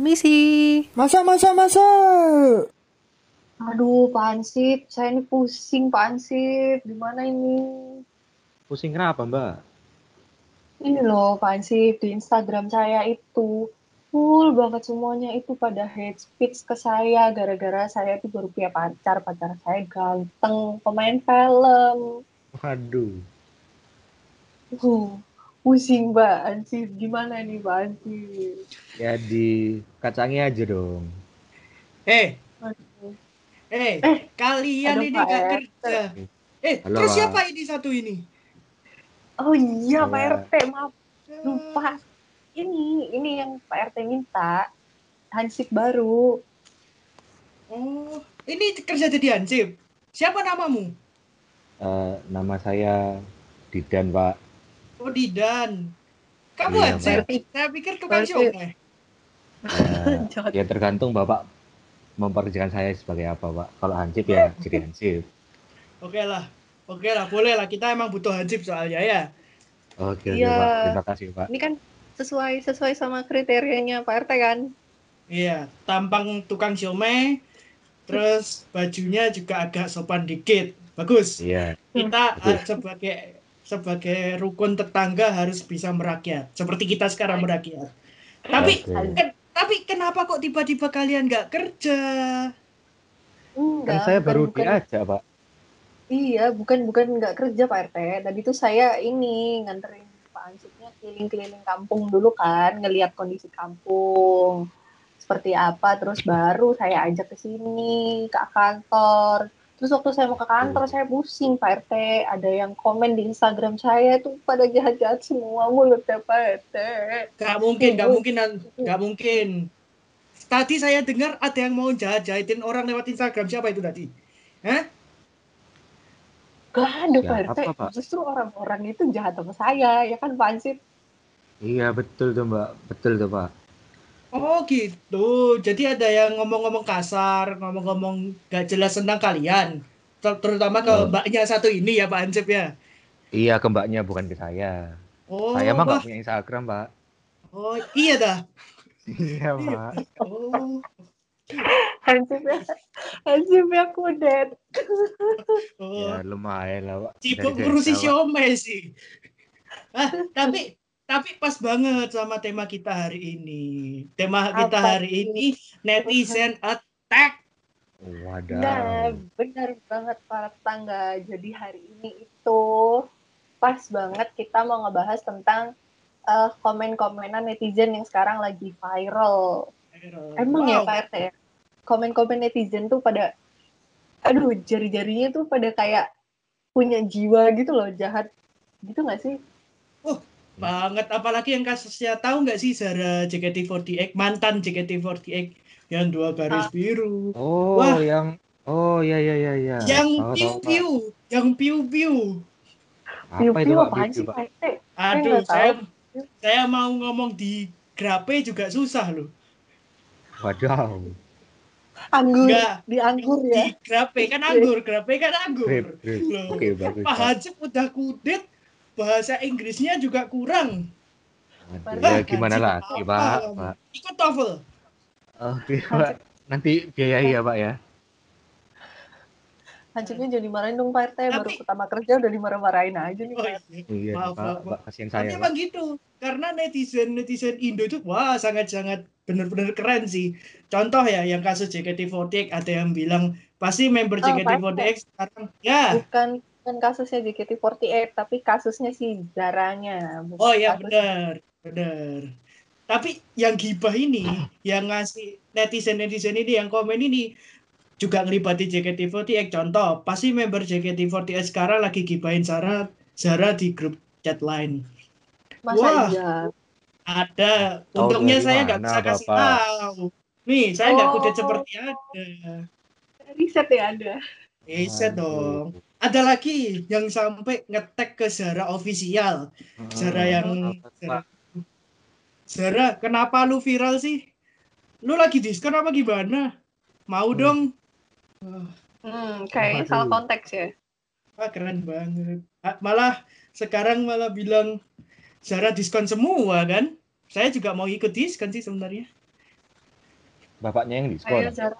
Permisi. Masa, masa, masa. Aduh, Pak Ansip, saya ini pusing, Pak Ansip. Gimana ini? Pusing kenapa, Mbak? Ini loh, Pak Ansip, di Instagram saya itu full banget semuanya itu pada hate speech ke saya gara-gara saya itu baru punya pacar, pacar saya ganteng, pemain film. Waduh. Uh, pusing, Mbak Ansip. Gimana nih, Pak Ansip? Ya dikacangi aja dong. Eh, eh, Eh, kalian aduh, ini Pak gak kerja. Eh, Halo, terus Pak. siapa ini satu ini? Oh iya, Pak Iya. RT, maaf. Lupa. Ini, ini yang Pak RT minta. Hansip baru. Oh, ini kerja jadi hansip. Siapa namamu? Eh, nama saya Didan, Pak. Oh, Didan. Kamu Iya, hansip? Pak. Saya pikir tukang siomay. Eh, ya tergantung Bapak memperkerjakan saya sebagai apa, Pak. Kalau hansip ya jadi hansip. Oke lah. Oke lah, boleh lah. Kita emang butuh hansip soalnya ya. Oke, Iya. Pak. Terima kasih, Pak. Ini kan sesuai sesuai sama kriterianya Pak RT kan? Iya, tampang tukang siomay. Terus bajunya juga agak sopan dikit. Bagus. Iya. Kita Betul. uh, sebagai sebagai rukun tetangga harus bisa merakyat. Seperti kita sekarang merakyat. Tapi Oke. Tapi kenapa kok tiba-tiba kalian nggak kerja? Kan Enggak. saya bukan- baru bukan, diajak, Pak. Iya, bukan bukan nggak kerja Pak RT. Tadi itu saya ini nganterin Pak Ansipnya keliling-keliling kampung dulu kan, ngelihat kondisi kampung seperti apa. Terus baru saya ajak ke sini ke kantor. Terus waktu saya mau ke kantor saya pusing Pak RT. Ada yang komen di Instagram saya tuh pada jahat-jahat semua mulutnya Pak RT. Gak mungkin, gak mungkin, gak mungkin. Tadi saya dengar ada yang mau jahat-jahitin orang lewat Instagram. Siapa itu tadi? Hah? Gak ada Pak Siapa, RT. Pak? Justru orang-orang itu jahat sama saya, ya kan Pak Ansip? Iya, betul tuh, Mbak. Betul tuh, Pak. Oh gitu. Jadi ada yang ngomong-ngomong kasar, ngomong-ngomong gak jelas tentang kalian. Ter- terutama ke Oh. mbaknya satu ini ya Pak Ansip ya. Iya, ke Mbaknya bukan ke saya. Oh, saya mah nggak punya Instagram, Pak. Oh iya dah. Iya, Pak. Oh, Hansipnya, hansipnya kudet. oh. Ya, lumayan lah, Pak. sibuk ngurusi siomay sih. Ah, tapi tapi pas banget sama tema kita hari ini. Tema kita Apa hari ini netizen attack. Wadaw. Nah, benar banget para tetangga. Jadi hari ini itu pas banget kita mau ngebahas tentang eh, komen-komenan netizen yang sekarang lagi viral. Emang ya Wow. Pak RT ya? Komen-komen netizen tuh pada, aduh jari-jarinya tuh pada kayak punya jiwa gitu loh, jahat gitu nggak sih? Banget apalagi yang kasusnya tahu nggak sih Zara JKT48 mantan JKT48 yang dua garis Ah. biru Oh, Wah. yang Oh, iya iya iya iya. yang piu piu yang piu piu Apa Pak? apaan Piu-piu, sih RT? aduh saya tahu. saya mau ngomong di grape juga susah loh Wadaw. Anggur, Nggak. di anggur ya. di grape kan anggur grape kan anggur Grip, grip. Loh. Oke, bagus. Pak Pak. Hajib udah kudet bahasa Inggrisnya juga kurang Waduh, Wah, ya gimana apa Pak? Pak. ikut TOEFL Oke, Pak. Nanti biayai ya, Pak ya. Hansipnya jadi marahin dong Pak RT, baru Tapi- pertama kerja udah dimarah-marahin aja nih oh, iya. Iya, Maaf, Pak. maaf, Pak, kasihan Tapi saya, Pak. emang gitu, karena netizen netizen Indo itu wah sangat-sangat benar-benar keren sih. Contoh ya, yang kasus JKT48 ada yang bilang pasti member Oh, JKT48 sekarang ya. Bukan bukan kasusnya JKT48, tapi kasusnya si Zaranya. Bukan Oh ya kasus- benar, benar. Tapi yang gibah ini, yang ngasih netizen netizen ini yang komen ini juga ngelibati JKT48. Contoh, pasti member JKT48 sekarang lagi gibahin Zara Zara di grup chat lain. Masa Wah. iya? Ada. Untungnya saya nggak bisa kasih tahu. Nih, saya nggak Oh. kudet seperti ada. Riset ya ada. Aduh. dong. Ada lagi yang sampai ngetek ke Zara official. Zara Hmm, yang apa, Zara? Zara, kenapa lu viral sih? Lu lagi diskon apa gimana? Mau Hmm. dong. Hmm, kayaknya salah konteks ya. Wah, keren banget. Ah, Malah sekarang malah bilang Zara diskon semua kan? Saya juga mau ikut diskon sih sebenarnya. bapaknya yang Ayo diskon. Zara.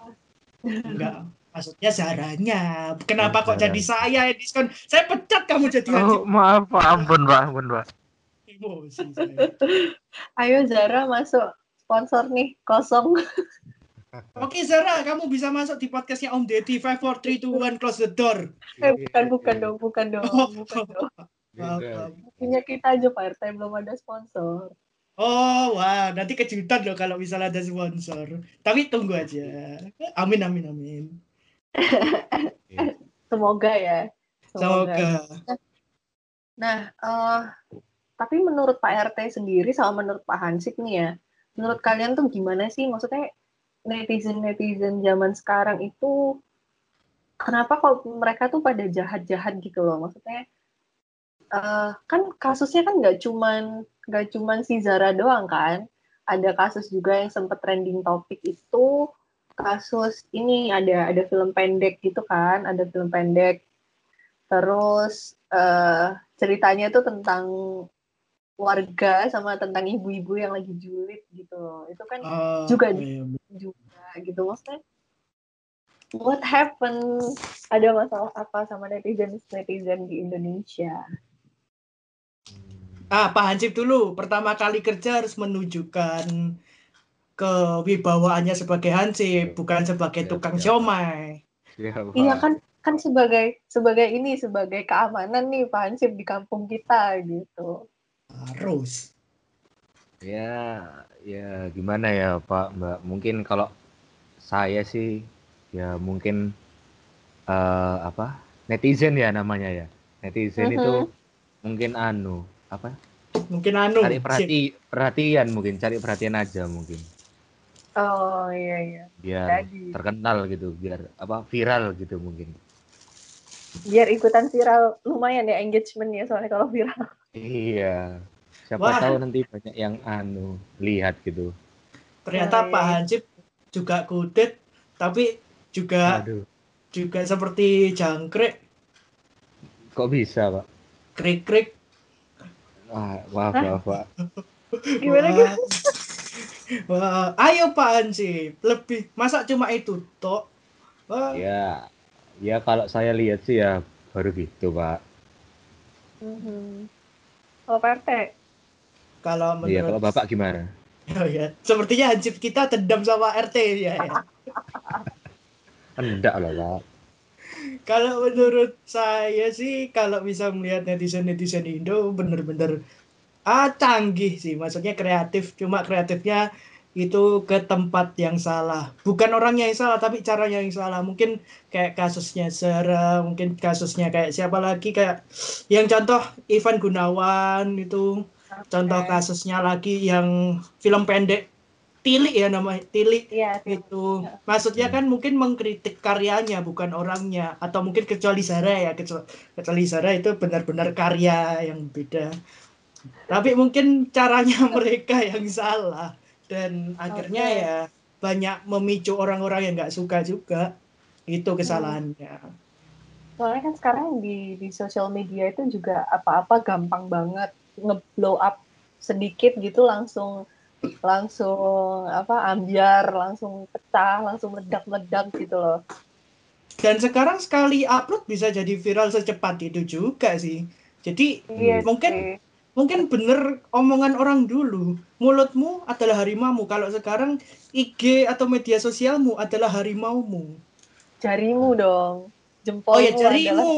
Enggak. Maksudnya Zaranya. Kenapa Oh, kok jadi saya yang diskon? Saya pecat kamu jadi Oh, maaf. Ampun, Pak. Ampun, Pak. Emosi saya. Ayo Zara masuk sponsor nih kosong. Oke Zara, kamu bisa masuk di podcastnya Om Deddy. 5, 4, 3, 2, 1, close the door. Eh, bukan bukan dong, bukan dong, bukan dong. Punya kita aja Pak RT belum ada sponsor. Oh, wah, nanti kejutan loh kalau misalnya ada sponsor. Tapi tunggu aja. Amin, amin, amin. Semoga ya. Semoga. Nah, eh tapi menurut Pak RT sendiri sama menurut Pak Hansip nih ya, menurut kalian tuh gimana sih? Maksudnya netizen-netizen zaman sekarang itu kenapa kok mereka tuh pada jahat-jahat gitu loh? Maksudnya eh kan kasusnya kan nggak cuman nggak cuman si Zara doang kan? Ada kasus juga yang sempat trending topik itu kasus ini ada ada film pendek gitu kan, ada film pendek. Terus eh ceritanya tuh tentang warga sama tentang ibu-ibu yang lagi julid gitu loh. Itu kan Oh, Juga iya. juga gitu maksudnya what happened ada masalah apa sama netizen netizen di Indonesia Ah, Pak Hansip dulu. Pertama kali kerja harus menunjukkan kewibawaannya sebagai Hansip, bukan sebagai Iya, tukang iya. siomay. Iya, iya kan kan sebagai sebagai ini sebagai keamanan nih Pak Hansip di kampung kita gitu Harus. Ya, ya gimana ya Pak Mbak? Mungkin kalau saya sih ya mungkin eh, apa netizen ya namanya ya. Netizen itu Mhm. mungkin anu apa? Mungkin anu. Cari Sip. perhati perhatian mungkin, cari perhatian aja mungkin. Oh iya iya Biar jadi terkenal gitu, biar apa viral gitu mungkin. biar ikutan viral lumayan ya engagementnya soalnya kalau viral Iya. Siapa Wah. tahu nanti banyak yang anu lihat gitu. Ternyata Oh, Pak iya. Hansip juga kudet, tapi juga Aduh, juga seperti jangkrik, kok bisa Pak? krik-krik. Wah, maaf, Hah? maaf Pak. gimana Wah. Wah, ayo Pak Hansip, lebih masa cuma itu tok? Wah, Ya, ya kalau saya lihat sih ya baru gitu Pak. Mhm. kalau Pak RT kalau Iya, menurut kalau Bapak gimana? Oh ya, sepertinya Hansip kita dendam sama RT ya. ya. Enggak lah Pak. Kalau menurut saya sih kalau bisa melihat netizen-netizen Indo bener-bener ah canggih sih, maksudnya kreatif, cuma kreatifnya itu ke tempat yang salah. Bukan orangnya yang salah, tapi caranya yang salah. Mungkin kayak kasusnya Sarah, mungkin kasusnya kayak siapa lagi kayak yang contoh Ivan Gunawan itu contoh Oke. kasusnya lagi yang film pendek Tilik ya namanya Tilik iya itu maksudnya kan mungkin mengkritik karyanya bukan orangnya atau mungkin kecuali Zara ya kecuali, kecuali Zara itu benar-benar karya yang beda tapi mungkin caranya mereka yang salah. Dan akhirnya Oke. ya banyak memicu orang-orang yang nggak suka juga. Itu kesalahannya. Soalnya kan sekarang di di sosial media itu juga apa-apa gampang banget ngeblow up sedikit gitu langsung langsung apa ambiar langsung pecah langsung meledak-meledak gitu loh. Dan sekarang sekali upload bisa jadi viral secepat itu juga sih. Jadi iya Mungkin sih. Mungkin bener omongan orang dulu. Mulutmu adalah harimaumu kalau sekarang IG atau media sosialmu adalah harimaumu. Jarimu dong. Jempolmu oh ya adalah jarimu.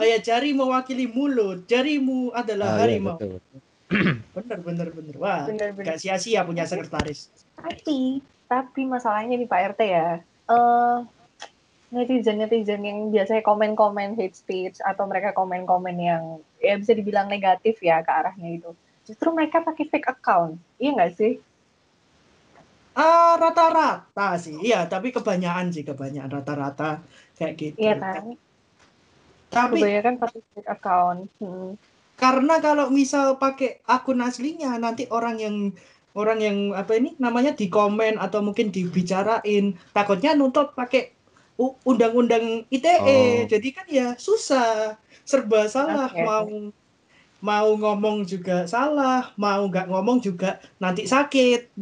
oh ya jari mewakili mulut. Jarimu adalah Ah, iya, harimau. betul. bener bener bener. Wah bener-bener gak sia-sia punya sekretaris. tapi tapi masalahnya nih Pak RT ya. Eh netizen netizen yang biasanya komen-komen hate speech atau mereka komen-komen yang ya bisa dibilang negatif ya ke arahnya itu. Justru mereka pakai fake account. Iya nggak sih? Ah rata-rata sih. Iya tapi kebanyakan sih kebanyakan rata-rata kayak gitu. Iya kan? Tapi kebanyakan pakai fake account. Hmm. karena kalau misal pakai akun aslinya nanti orang yang orang yang apa ini namanya di komen atau mungkin dibicarain takutnya nuntut pakai undang-undang ITE Oh. jadi kan ya susah serba salah Oke. mau mau ngomong juga salah mau nggak ngomong juga nanti sakit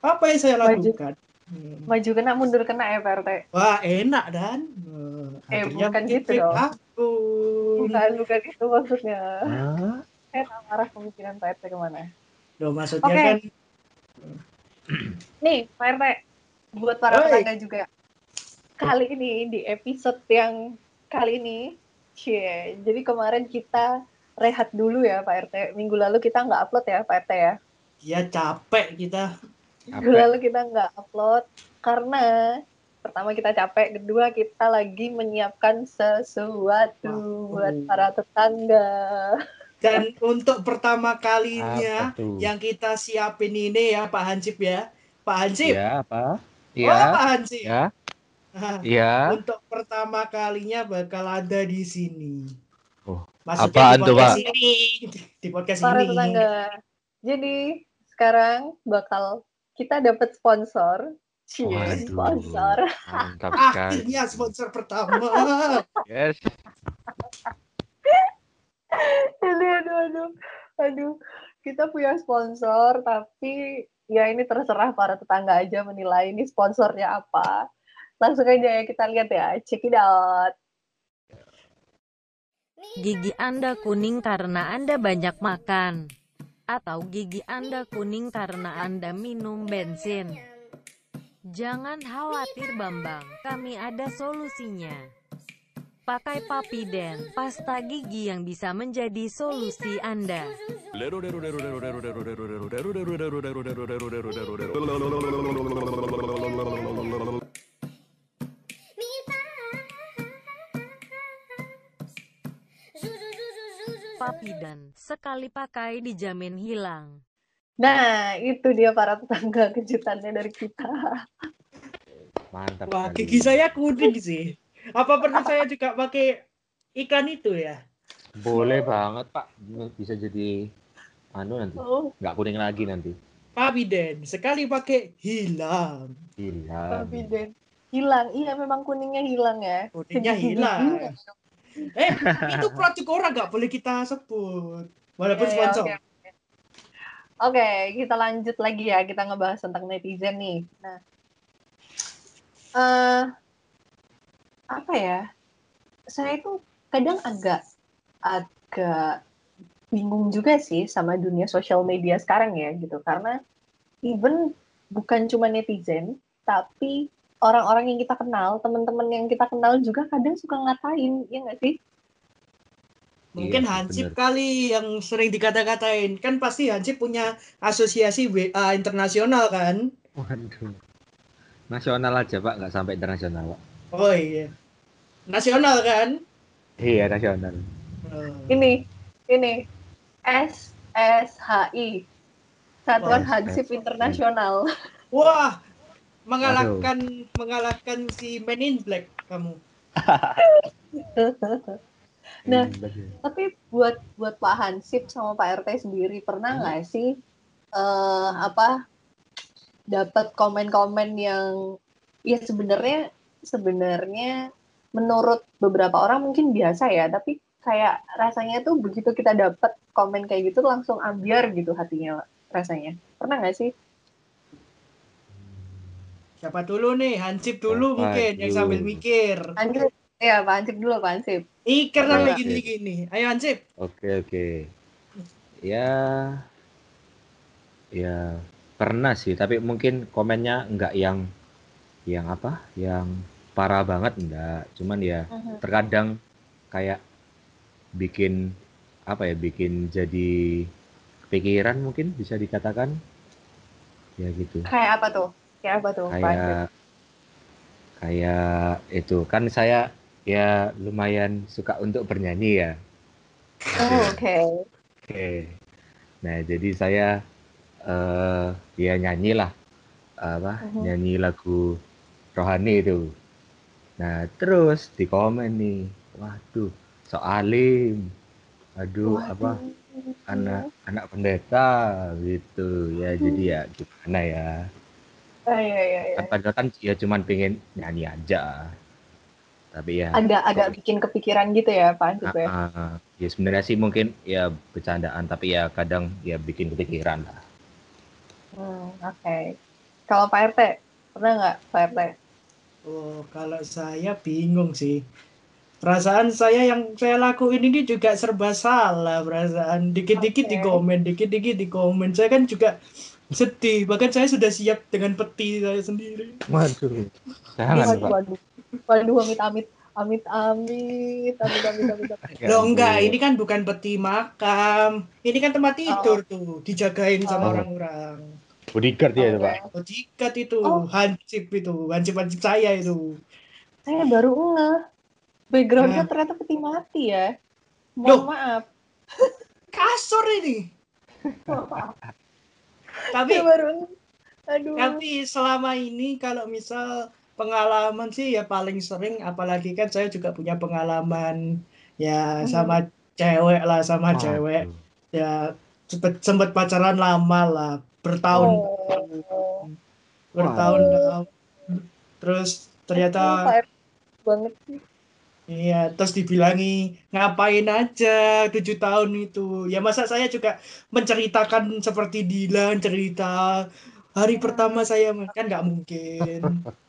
apa yang saya lakukan Hmm. Maju kena, mundur kena ya Pak RT. Wah, enak dan. Eh, Akhirnya bukan gitu dong. akun. Bukan, bukan itu maksudnya. Hah? Saya tak marah pemikiran Pak RT ke mana. Loh, maksudnya Oke. kan Nih, Pak RT, buat para Oi. tetangga juga. Kali ini, di episode yang kali ini, cie, jadi kemarin kita rehat dulu ya Pak RT. Minggu lalu kita nggak upload ya Pak RT ya. ya capek kita. Minggu Capek. lalu kita nggak upload karena pertama kita capek, kedua kita lagi menyiapkan sesuatu buat para tetangga. Dan untuk pertama kalinya yang kita siapin ini ya Pak Hansip ya. Pak Hansip. Ya, apa? Oh, Ya, Pak Hansip. ya, ya. Untuk pertama kalinya bakal ada di sini. Oh, Maksudnya apaan di podcast Pak? ini. Di podcast Para ini. tetangga. Jadi sekarang bakal kita dapat sponsor. Waduh. sponsor. Mantap sekali. Akhirnya sponsor pertama. Yes. aduh, aduh, aduh, aduh. Kita punya sponsor, tapi ya ini terserah para tetangga aja menilai ini sponsornya apa. Langsung aja ya kita lihat ya, check it out. Gigi Anda kuning karena Anda banyak makan. Atau gigi Anda kuning karena Anda minum bensin. Jangan khawatir Bambang, kami ada solusinya. Pakai Papiden, pasta gigi yang bisa menjadi solusi Anda. Papiden, sekali pakai dijamin hilang. Nah, itu dia para tetangga kejutannya dari kita. Mantap Wah, sekali. gigi saya kuning sih. Apa perlu saya juga pakai ikan itu ya? Boleh banget, Pak. Bisa jadi anu nanti. Oh, Nggak kuning lagi nanti. Papiden, sekali pakai hilang. Gila. Papiden. Hilang, iya memang kuningnya hilang ya. Kuningnya hilang. Eh, itu produk orang nggak boleh kita sebut. Walaupun Ya, ya, sponsor. oke, oke. Oke, kita lanjut lagi ya. Kita ngebahas tentang netizen nih. Nah, eh apa ya? Saya itu kadang agak agak bingung juga sih sama dunia sosial media sekarang ya gitu. Karena even bukan cuma netizen, tapi orang-orang yang kita kenal, teman-teman yang kita kenal juga kadang suka ngatain, ya nggak sih? Mungkin Iya, Hansip bener. kali yang sering dikata-katain. Kan pasti Hansip punya asosiasi WA internasional kan? Waduh. Nasional aja, Pak. Nggak sampai internasional, Pak. Oh iya. Nasional kan? Iya, nasional. Oh. ini ini SSHI Satuan Oh, Hansip. Internasional. Wah, mengalahkan mengalahkan si Men in Black kamu. Nah, Iya, Tapi buat buat Pak Hansip sama Pak RT sendiri pernah nggak sih eh apa dapat komen-komen yang ya sebenarnya sebenarnya menurut beberapa orang mungkin biasa ya, tapi kayak rasanya tuh begitu kita dapat komen kayak gitu langsung ambiar gitu hatinya rasanya. Pernah nggak sih? Siapa dulu nih? Hansip dulu Siapa mungkin yang dulu? sambil mikir. Hansip, ya Pak Hansip dulu Pak Hansip. Iya. lagi gini-gini. Ayo Hansip. Oke oke. Ya, ya pernah sih. Tapi mungkin komennya nggak yang, yang apa? Yang parah banget enggak. Cuman ya terkadang kayak bikin apa ya? Bikin jadi kepikiran mungkin bisa dikatakan. Ya gitu. Kayak apa tuh? Kayak apa tuh? Kayak kayak itu kan saya ya lumayan suka untuk bernyanyi ya. Oh, Oke. Oke. Nah, jadi saya eh ya nyanyilah apa? Mhm. Nyanyi lagu rohani itu. Nah, terus di komen nih, waduh, so alim. Aduh, apa anak anak pendeta gitu. Ya, jadi ya gimana ya? Ah, iya, iya, iya. Kan Padahal kan ya cuman pengen nyanyi aja. Tapi ya Agak agak bikin kepikiran gitu ya Pak Hansip ya. ah, ah, ya sebenarnya sih mungkin ya bercandaan tapi ya kadang ya bikin kepikiran lah. Hmm, Oke. Kalau Pak RT Pernah nggak Pak RT? Oh, kalau saya bingung sih. Perasaan saya yang saya lakuin ini juga serba salah perasaan. Dikit-dikit Oke. di komen, dikit-dikit di komen. Saya kan juga sedih. Bahkan saya sudah siap dengan peti saya sendiri. Waduh. Jangan, waduh, Pak. waduh, waduh, amit amit, amit amit, amit amit, Loh enggak, ini kan bukan peti makam. Ini kan tempat tidur tuh, dijagain sama Oh. orang-orang. bodyguard ya itu. Pak. Bodyguard itu, Oh. hansip itu, hansip-hansip saya itu. Saya baru ngeh. Backgroundnya Nah. ternyata peti mati ya. Loh. Mohon maaf. Kasur ini. Tapi Saya baru. Aduh. Tapi selama ini kalau misal pengalaman sih ya paling sering apalagi kan saya juga punya pengalaman ya Hmm. sama cewek lah sama Waduh. cewek ya sempet, sempet pacaran lama lah bertahun Oh. bertahun-tahun terus Oh, ternyata Pak RT banget sih. Iya terus dibilangi ngapain aja tujuh tahun itu? Ya masa saya juga menceritakan seperti Dilan cerita hari pertama saya kan nggak mungkin.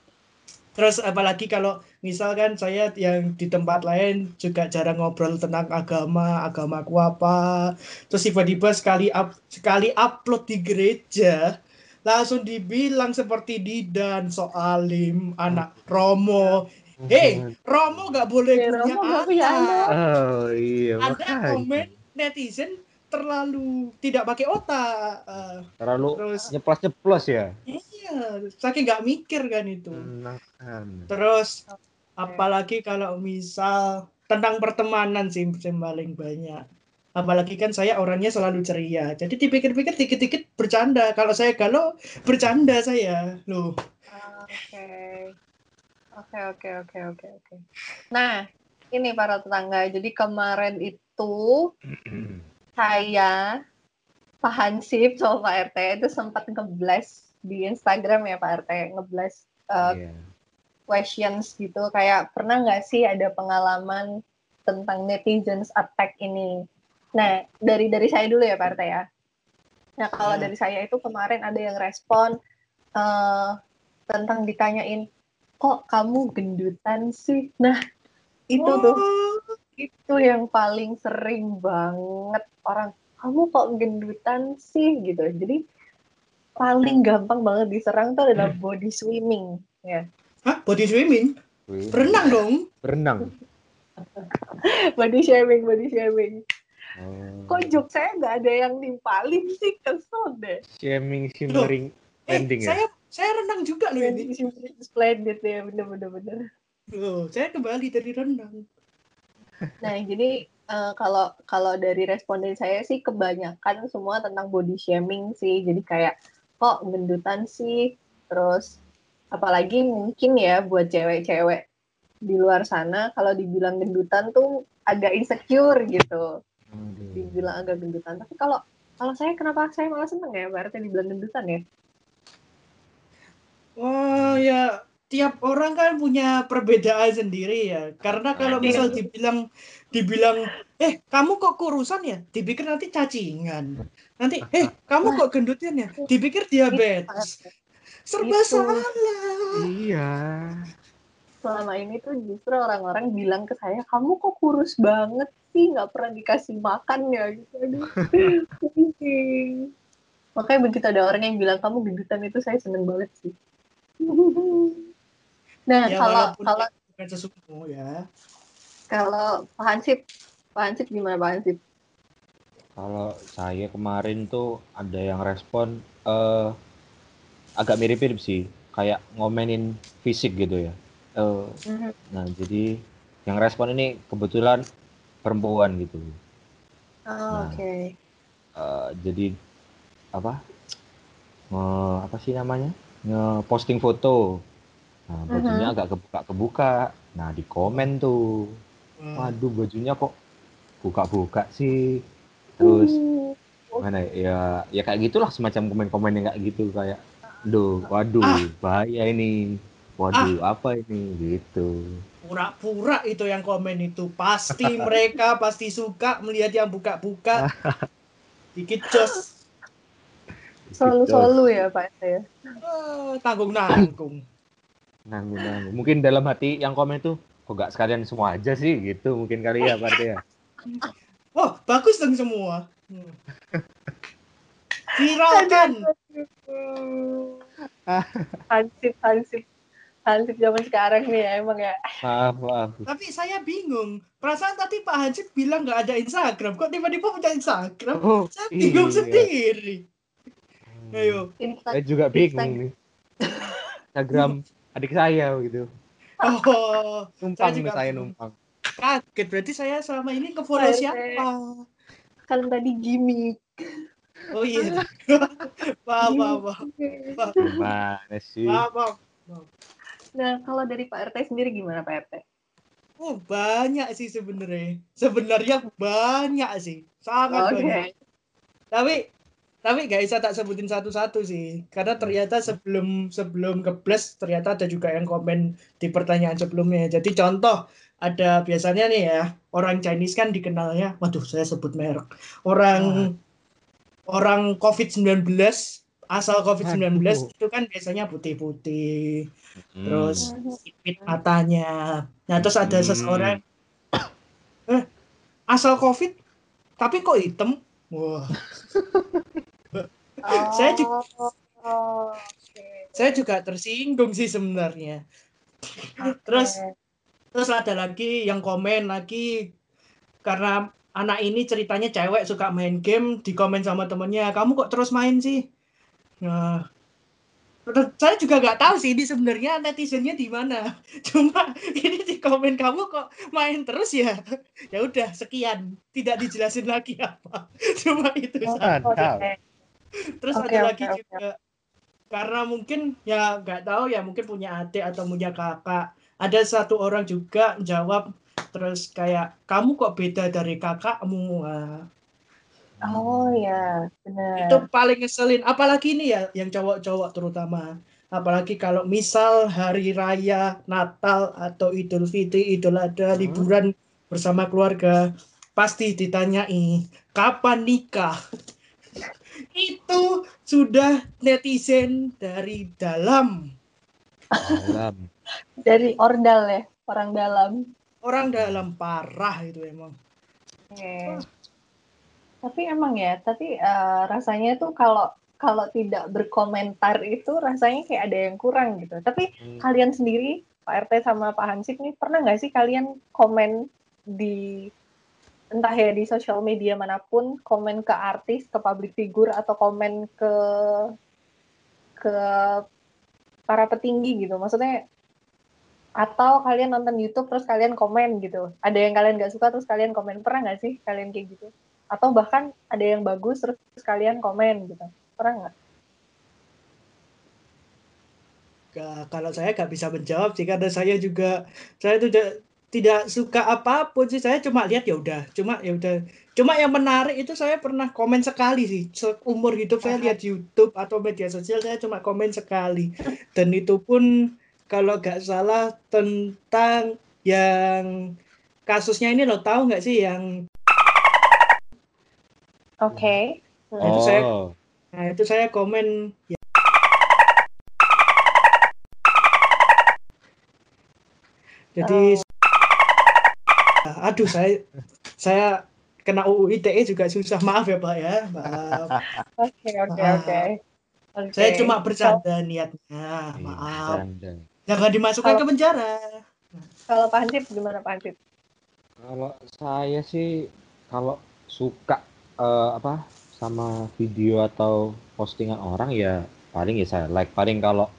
Terus apalagi kalau misalkan saya yang di tempat lain juga jarang ngobrol tentang agama agamaku apa. Terus tiba-tiba sekali up, sekali upload di gereja langsung dibilang seperti Didan soalim anak Romo Hei, Romo nggak boleh Eh, punya Romo anak. punya anak. Oh iya, Anda makanya. komen netizen terlalu tidak pakai otak. Eh, Terlalu terus nyeplos-nyeplos ya. iya, saking nggak mikir kan itu. Menakan. Terus apalagi kalau misal tentang pertemanan sih yang paling banyak. Apalagi kan saya orangnya selalu ceria. Jadi dipikir-pikir dikit-dikit bercanda. Kalau saya galau bercanda saya. Loh, Oke. Oke, oke, oke, oke, oke. Nah, ini para tetangga. Jadi kemarin itu saya Pak Hansip sama Pak RT itu sempat ngeblast di Instagram ya Pak RT, ngeblast uh, Iya. questions gitu kayak pernah nggak sih ada pengalaman tentang netizens attack ini? Nah, dari dari saya dulu ya Pak RT ya. Nah, kalau Ya. dari saya itu kemarin ada yang respon eh, tentang ditanyain, kok kamu gendutan sih? Nah, itu tuh. Oh, itu yang paling sering banget. Orang kamu kok gendutan sih? Gitu. Jadi paling gampang banget diserang tuh adalah body swimming ya. Hah, body swimming? Berenang dong. Berenang. body shaming body shaming. Oh. kok joke saya nggak ada yang nimpalin sih? Kesel deh. Shaming shimmering Eh, ending ya. saya saya renang juga loh ini. splendid ya bener bener Loh, saya kembali dari renang. Nah, jadi eh, kalau kalau dari responden saya sih kebanyakan semua tentang body shaming sih. Jadi kayak kok gendutan sih. Terus apalagi mungkin ya buat cewek-cewek di luar sana kalau dibilang gendutan tuh agak insecure gitu. Aduh. Dibilang agak gendutan. Tapi kalau kalau saya kenapa saya malah seneng ya berarti dibilang gendutan ya? Oh ya, tiap orang kan punya perbedaan sendiri ya. Karena kalau misal dibilang dibilang, eh kamu kok kurusan ya? Dipikir nanti cacingan. Nanti, eh kamu kok gendutan ya? Dipikir diabetes. Serba Itu. salah. Iya. selama ini tuh justru orang-orang bilang ke saya kamu kok kurus banget sih nggak pernah dikasih makan ya gitu Aduh, makanya begitu ada orang yang bilang kamu gendutan itu saya seneng banget sih nah Ya kalau kalau bukan sesuatu ya. kalau Pak Hansip Pak Hansip gimana Pak Hansip Kalau saya kemarin tuh ada yang respon eh agak mirip-mirip sih, kayak ngomenin fisik gitu ya. Eh, nah, jadi yang respon ini kebetulan perempuan gitu. Oh, Nah. oke Eh, jadi apa? Nge, apa sih namanya? Nge-posting foto. Nah, bajunya agak kebuka-kebuka. Nah, di komen tuh. Hmm. Waduh, bajunya kok buka-buka sih. Terus mana ya ya kayak gitulah semacam komen-komen yang kayak gitu kayak duh waduh Ah. bahaya ini waduh apa ini gitu Pura-pura itu yang komen itu. Pasti mereka pasti suka melihat yang buka-buka. Dikit jos. Selalu-selalu ya Pak RT ya. Eh, tanggung-nanggung. Nanggung, nanggung. Mungkin dalam hati yang komen tuh, kok gak sekalian semua aja sih gitu mungkin kali ya Pak RT ya. Wah, bagus dong semua. Hmm. Viralkan. Hansip, hansip. Hansip zaman sekarang nih ya emang ya. Maaf, maaf. Tapi saya bingung. Perasaan tadi Pak Hansip bilang nggak ada Instagram. Kok tiba-tiba punya Instagram? Oh, Saya bingung iya. sendiri. Ayo. Insta- Saya juga bingung Instagram. nih. Instagram adik saya gitu. Oh, Numpang Saya juga saya numpang. kaget. Berarti saya selama ini ke follow siapa? kan tadi gimmick. Oh iya. Maaf, maaf, maaf. Gimana sih? Maaf. Nah, kalau dari Pak RT sendiri gimana Pak RT? Oh, banyak sih sebenarnya. Sebenarnya banyak sih. Sangat Oke. banyak. Tapi tapi gak bisa tak sebutin satu-satu sih. Karena ternyata sebelum sebelum ke Blast ternyata ada juga yang komen di pertanyaan sebelumnya. Jadi contoh ada biasanya nih ya orang Chinese kan dikenalnya, waduh saya sebut merek. Orang orang COVID-19 asal COVID-19 Aduh. itu kan biasanya putih-putih, Hmm. terus sipit matanya. Nah, terus ada Hmm. seseorang eh asal COVID tapi kok hitam? Wah, Saya juga- Oh, oke. saya juga tersinggung sih sebenarnya. Terus terus ada lagi yang komen lagi. Karena anak ini ceritanya cewek suka main game di komen sama temennya kamu kok terus main sih? Nah terus saya juga nggak tahu sih ini sebenarnya netizennya di mana. Cuma ini di komen kamu kok main terus ya? Ya udah sekian. Tidak dijelasin lagi apa. Cuma itu Oh. Terus Oke, ada lagi oke. juga karena mungkin ya nggak tahu ya mungkin punya adik atau punya kakak. Ada satu orang juga jawab terus kayak kamu kok beda dari kakakmu. Wah, Oh ya, benar. itu paling ngeselin. Apalagi ini ya yang cowok-cowok terutama. Apalagi kalau misal hari raya Natal atau Idul Fitri, Idul Adha, Hmm. liburan bersama keluarga, pasti ditanyai kapan nikah. Itu sudah netizen dari dalam, Dalam. Dari ordal ya, orang dalam. orang dalam parah itu emang. Oke. Tapi emang ya, tapi eh, rasanya tuh kalau kalau tidak berkomentar itu rasanya kayak ada yang kurang gitu. Tapi Hmm. kalian sendiri, Pak RT sama Pak Hansip nih, pernah nggak sih kalian komen di entah ya di sosial media mana pun, komen ke artis, ke public figure atau komen ke ke para petinggi gitu. Maksudnya atau kalian nonton YouTube terus kalian komen gitu. Ada yang kalian nggak suka terus kalian komen. Pernah nggak sih kalian kayak gitu? Atau bahkan ada yang bagus terus kalian komen gitu. Pernah nggak? Ka- Kalau saya nggak bisa menjawab sih karena saya juga saya tuh tidak suka apa pun sih. Saya cuma lihat ya udah, cuma ya udah. Cuma yang menarik itu saya pernah komen sekali sih. Seumur hidup saya lihat YouTube atau media sosial saya cuma komen sekali. Dan itu pun kalau nggak salah tentang yang kasusnya ini lo tahu nggak sih yang Oke. Nah, itu saya- Oh. nah itu saya komen ya. Jadi aduh saya saya kena UU ITE juga susah. Maaf ya Pak ya. Maaf. Oke, oke, oke. Saya cuma bercanda niatnya. Iya, maaf. bercanda. jangan dimasukkan ke penjara. Kalau Pak Hansip gimana Pak Hansip? Kalau saya sih kalau suka eh, apa sama video atau postingan orang ya paling ya saya like. Paling kalau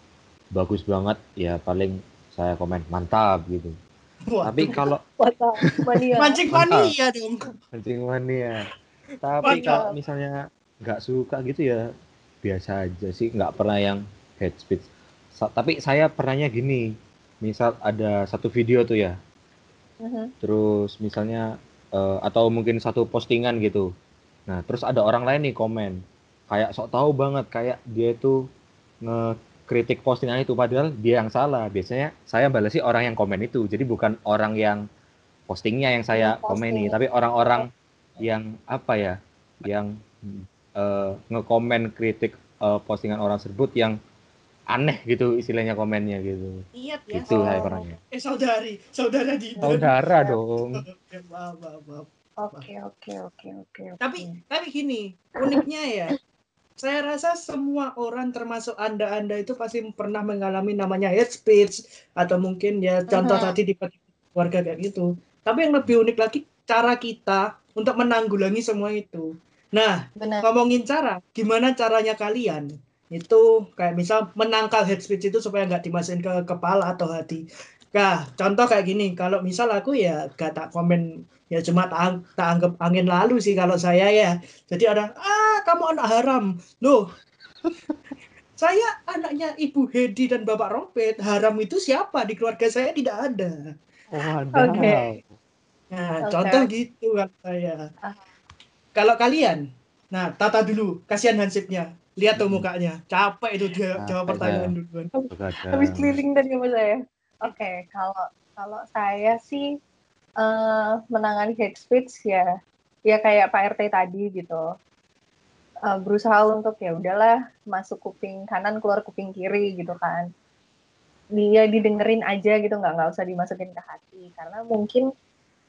bagus banget ya paling saya komen mantap gitu. Wah, Tapi kalau mania. mancing mania dong. Anjing mania. Tapi kalau misalnya nggak suka gitu ya biasa aja sih. Nggak pernah yang hate speech. Sa- tapi saya pernahnya gini, misal ada satu video tuh ya, Mhm. terus misalnya eh, atau mungkin satu postingan gitu. Nah terus ada orang lain nih komen. Kayak sok tahu banget kayak dia itu ngekritik postingan itu padahal dia yang salah biasanya saya balasi orang yang komen itu jadi bukan orang yang postingnya yang saya Yang komeni posting. tapi orang-orang yang apa ya yang eh, ngekomen kritik eh, postingan orang tersebut yang aneh gitu istilahnya komennya gitu. Niat ya. Gitu Oh. saya orangnya. Eh saudari, saudara di Saudara dong. Maaf, maaf, maaf. Oke oke oke oke. oke. Tapi tapi gini, uniknya ya. Saya rasa semua orang termasuk Anda-anda itu pasti pernah mengalami namanya hate speech atau mungkin ya contoh Mhm. tadi di keluarga kayak gitu. Tapi yang lebih unik lagi cara kita untuk menanggulangi semua itu. Nah, benar. ngomongin cara, gimana caranya kalian? Itu kayak misal menangkal hate speech itu supaya nggak dimasukin ke kepala atau hati. Nah, contoh kayak gini, kalau misal aku ya gak tak komen ya cuma tak, ang- tak anggap angin lalu sih kalau saya ya. Jadi ada, ah kamu anak haram. Loh, saya anaknya Ibu Hedi dan Bapak Rompet. Haram itu siapa? Di keluarga saya tidak ada. Waduh. Oke. Nah, Oke. contoh gitu kan saya. Kalau kalian, nah tata dulu, kasihan Hansipnya. Lihat tuh Hmm. mukanya, capek itu dia Capek jawab pertanyaan duluan. Habis keliling tadi sama saya. Oke, kalau kalau saya sih eh, menangani hate speech ya ya kayak Pak RT tadi gitu. Eh, berusaha untuk ya udahlah masuk kuping kanan keluar kuping kiri gitu kan. Dia didengerin aja gitu nggak nggak usah dimasukin ke hati karena mungkin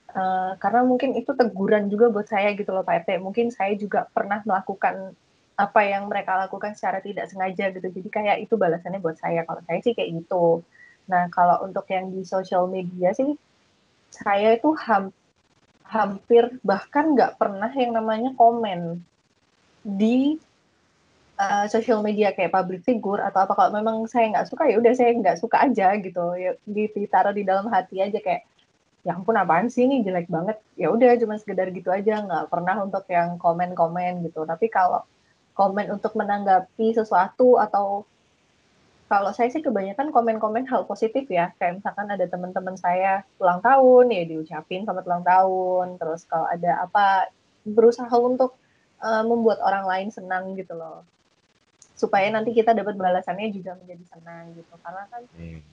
eh, karena mungkin itu teguran juga buat saya gitu loh Pak RT. Mungkin saya juga pernah melakukan apa yang mereka lakukan secara tidak sengaja gitu. Jadi kayak itu balasannya buat saya. Kalau saya sih kayak gitu. Nah, kalau untuk yang di sosial media sih, saya itu ham- hampir bahkan nggak pernah yang namanya komen di uh, sosial media kayak public figure atau apa. Kalau memang saya nggak suka ya udah saya nggak suka aja gitu. Ya, ditaruh di dalam hati aja kayak ya ampun apaan sih ini jelek banget. Ya udah cuma sekedar gitu aja, nggak pernah untuk yang komen-komen gitu. Tapi kalau komen untuk menanggapi sesuatu atau kalau saya sih kebanyakan komen-komen hal positif ya. Kayak misalkan ada teman-teman saya ulang tahun ya diucapin selamat ulang tahun. Terus kalau ada apa berusaha untuk uh, membuat orang lain senang gitu loh. Supaya nanti kita dapat balasannya juga menjadi senang gitu. Karena kan Nih.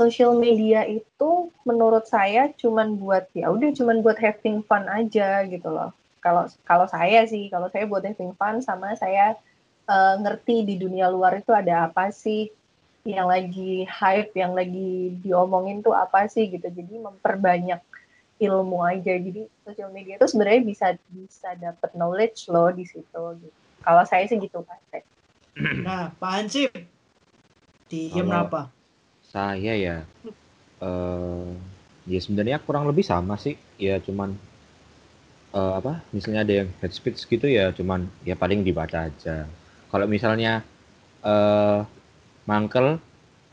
social media itu menurut saya cuman buat ya udah cuman buat having fun aja gitu loh. Kalau kalau saya sih kalau saya buat having fun sama saya eh, ngerti di dunia luar itu ada apa sih yang lagi hype yang lagi diomongin tuh apa sih gitu jadi memperbanyak ilmu aja jadi social media itu sebenarnya bisa bisa dapat knowledge loh di situ gitu kalau saya sih gitu Pak. Nah, Pak Hansip, diem Kalau- apa? Saya ya, eh ya sebenarnya kurang lebih sama sih. Ya cuman eh, apa? Misalnya ada yang head speech gitu ya, cuman ya paling dibaca aja. Kalau misalnya eh mangkel,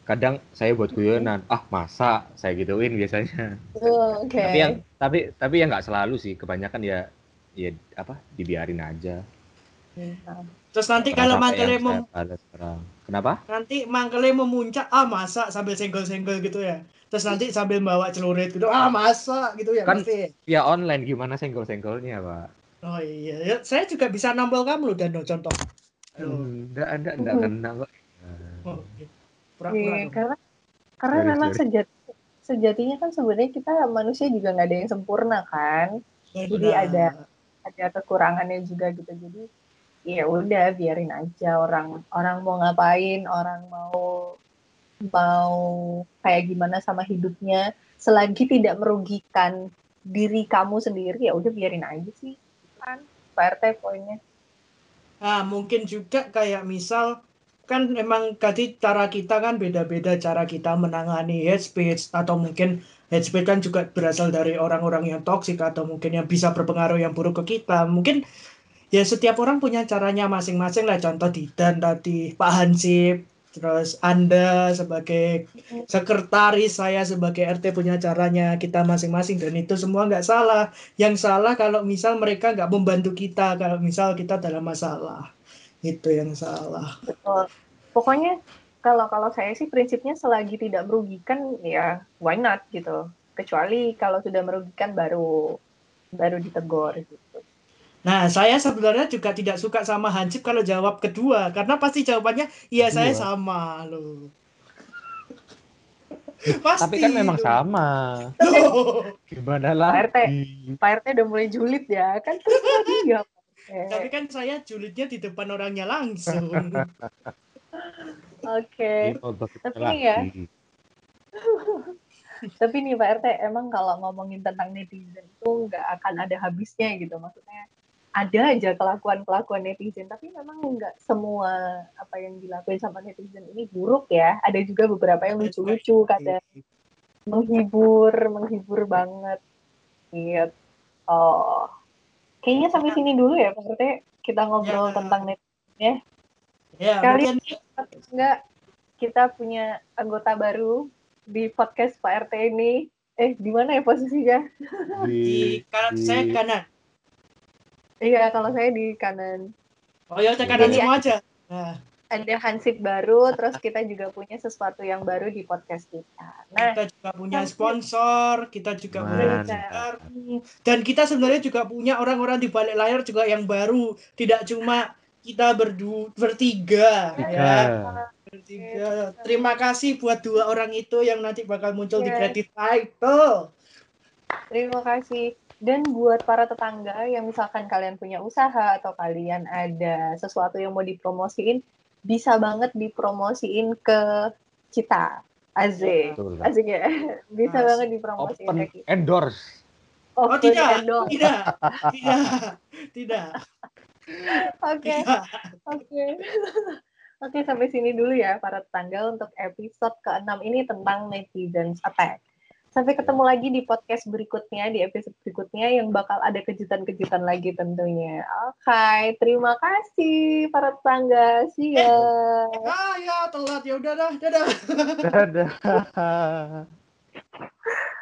kadang saya buat guyonan. Ah masa saya gituin biasanya. Oh, Oke. Tapi yang tapi tapi ya nggak selalu sih. Kebanyakan ya ya apa? Dibiarin aja. Nah, Terus nanti kalau yang mem-. Kenapa? nanti mangkele memuncak, ah masa sambil senggol-senggol gitu ya. Terus nanti sambil bawa celurit gitu, ah masa gitu ya Kan- pasti. Ya online gimana senggol-senggolnya, Pak? Oh iya, ya, saya juga bisa nampol kamu loh dan contoh. Enggak, enggak, enggak kena kok. Oh, iya. Iya, karena karena Sorry, memang sorry. sejati, sejatinya kan sebenarnya kita manusia juga nggak ada yang sempurna kan jadi Benar. ada- ada kekurangannya juga gitu jadi ya udah biarin aja orang orang mau ngapain orang mau mau kayak gimana sama hidupnya selagi tidak merugikan diri kamu sendiri ya udah biarin aja sih kan Pak RT poinnya Nah, mungkin juga kayak misal kan memang tadi cara kita kan beda-beda cara kita menangani hate speech atau mungkin hate speech kan juga berasal dari orang-orang yang toksik atau mungkin yang bisa berpengaruh yang buruk ke kita. Mungkin ya setiap orang punya caranya masing-masing lah. Contoh Didan tadi, Pak Hansip, terus Anda sebagai sekretaris, saya sebagai RT punya caranya kita masing-masing dan itu semua nggak salah. Yang salah kalau misal mereka nggak membantu kita, kalau misal kita dalam masalah. Itu yang salah. Betul. Pokoknya kalau kalau saya sih prinsipnya selagi tidak merugikan ya why not gitu. Kecuali kalau sudah merugikan baru baru ditegur gitu. Nah, saya sebenarnya juga tidak suka sama Hansip kalau jawab kedua, karena pasti jawabannya iya saya sama loh. Pasti. Tapi kan memang loh. sama. Loh. Gimana Pak RT. Pak RT udah mulai julid ya kan terus Eh, Tapi kan saya julidnya di depan orangnya langsung. Oke. Kita Tapi nih ya. Tapi nih Pak RT, emang kalau ngomongin tentang netizen itu nggak akan ada habisnya gitu. Maksudnya ada aja kelakuan-kelakuan netizen, tapi memang nggak semua apa yang dilakuin sama netizen ini buruk ya. Ada juga beberapa yang lucu-lucu, kadang menghibur, menghibur banget. Gitu. Oh, kayaknya sampai sini dulu ya RT. Kita ngobrol Ya. tentang netizen. Ya, Kali mungkin Enggak, kita punya anggota baru di podcast Pak RT ini. Eh, di mana ya posisinya? di kanan saya kanan. Iya, kalau saya di kanan. Oh ya, kanan Jadi- semua aja. Nah, Ada Hansip baru, terus kita juga punya sesuatu yang baru di podcast kita. Nah, kita juga punya sponsor, kita juga punya Mantap. pendengar. dan kita sebenarnya juga punya orang-orang di balik layar juga yang baru, tidak cuma kita berdu bertiga ya. Ya. Bertiga. Terima kasih buat dua orang itu yang nanti bakal muncul di Yes. credit title. terima kasih. Dan buat para tetangga yang misalkan kalian punya usaha atau kalian ada sesuatu yang mau dipromosiin, bisa banget dipromosiin ke kita. Azik. Asik ya. Bisa Asik. banget dipromosiin Open ke kita. endorse. Oh, Open tidak, endorse. tidak, tidak, tidak, Oke, oke. Oke, sampai sini dulu ya para tetangga untuk episode ke-6 ini tentang netizens attack. Sampai ketemu lagi di podcast berikutnya, di episode berikutnya yang bakal ada kejutan-kejutan lagi tentunya. Oke, terima kasih para tetangga. See ya. Ah ya telat ya udah dah, dadah. Dadah.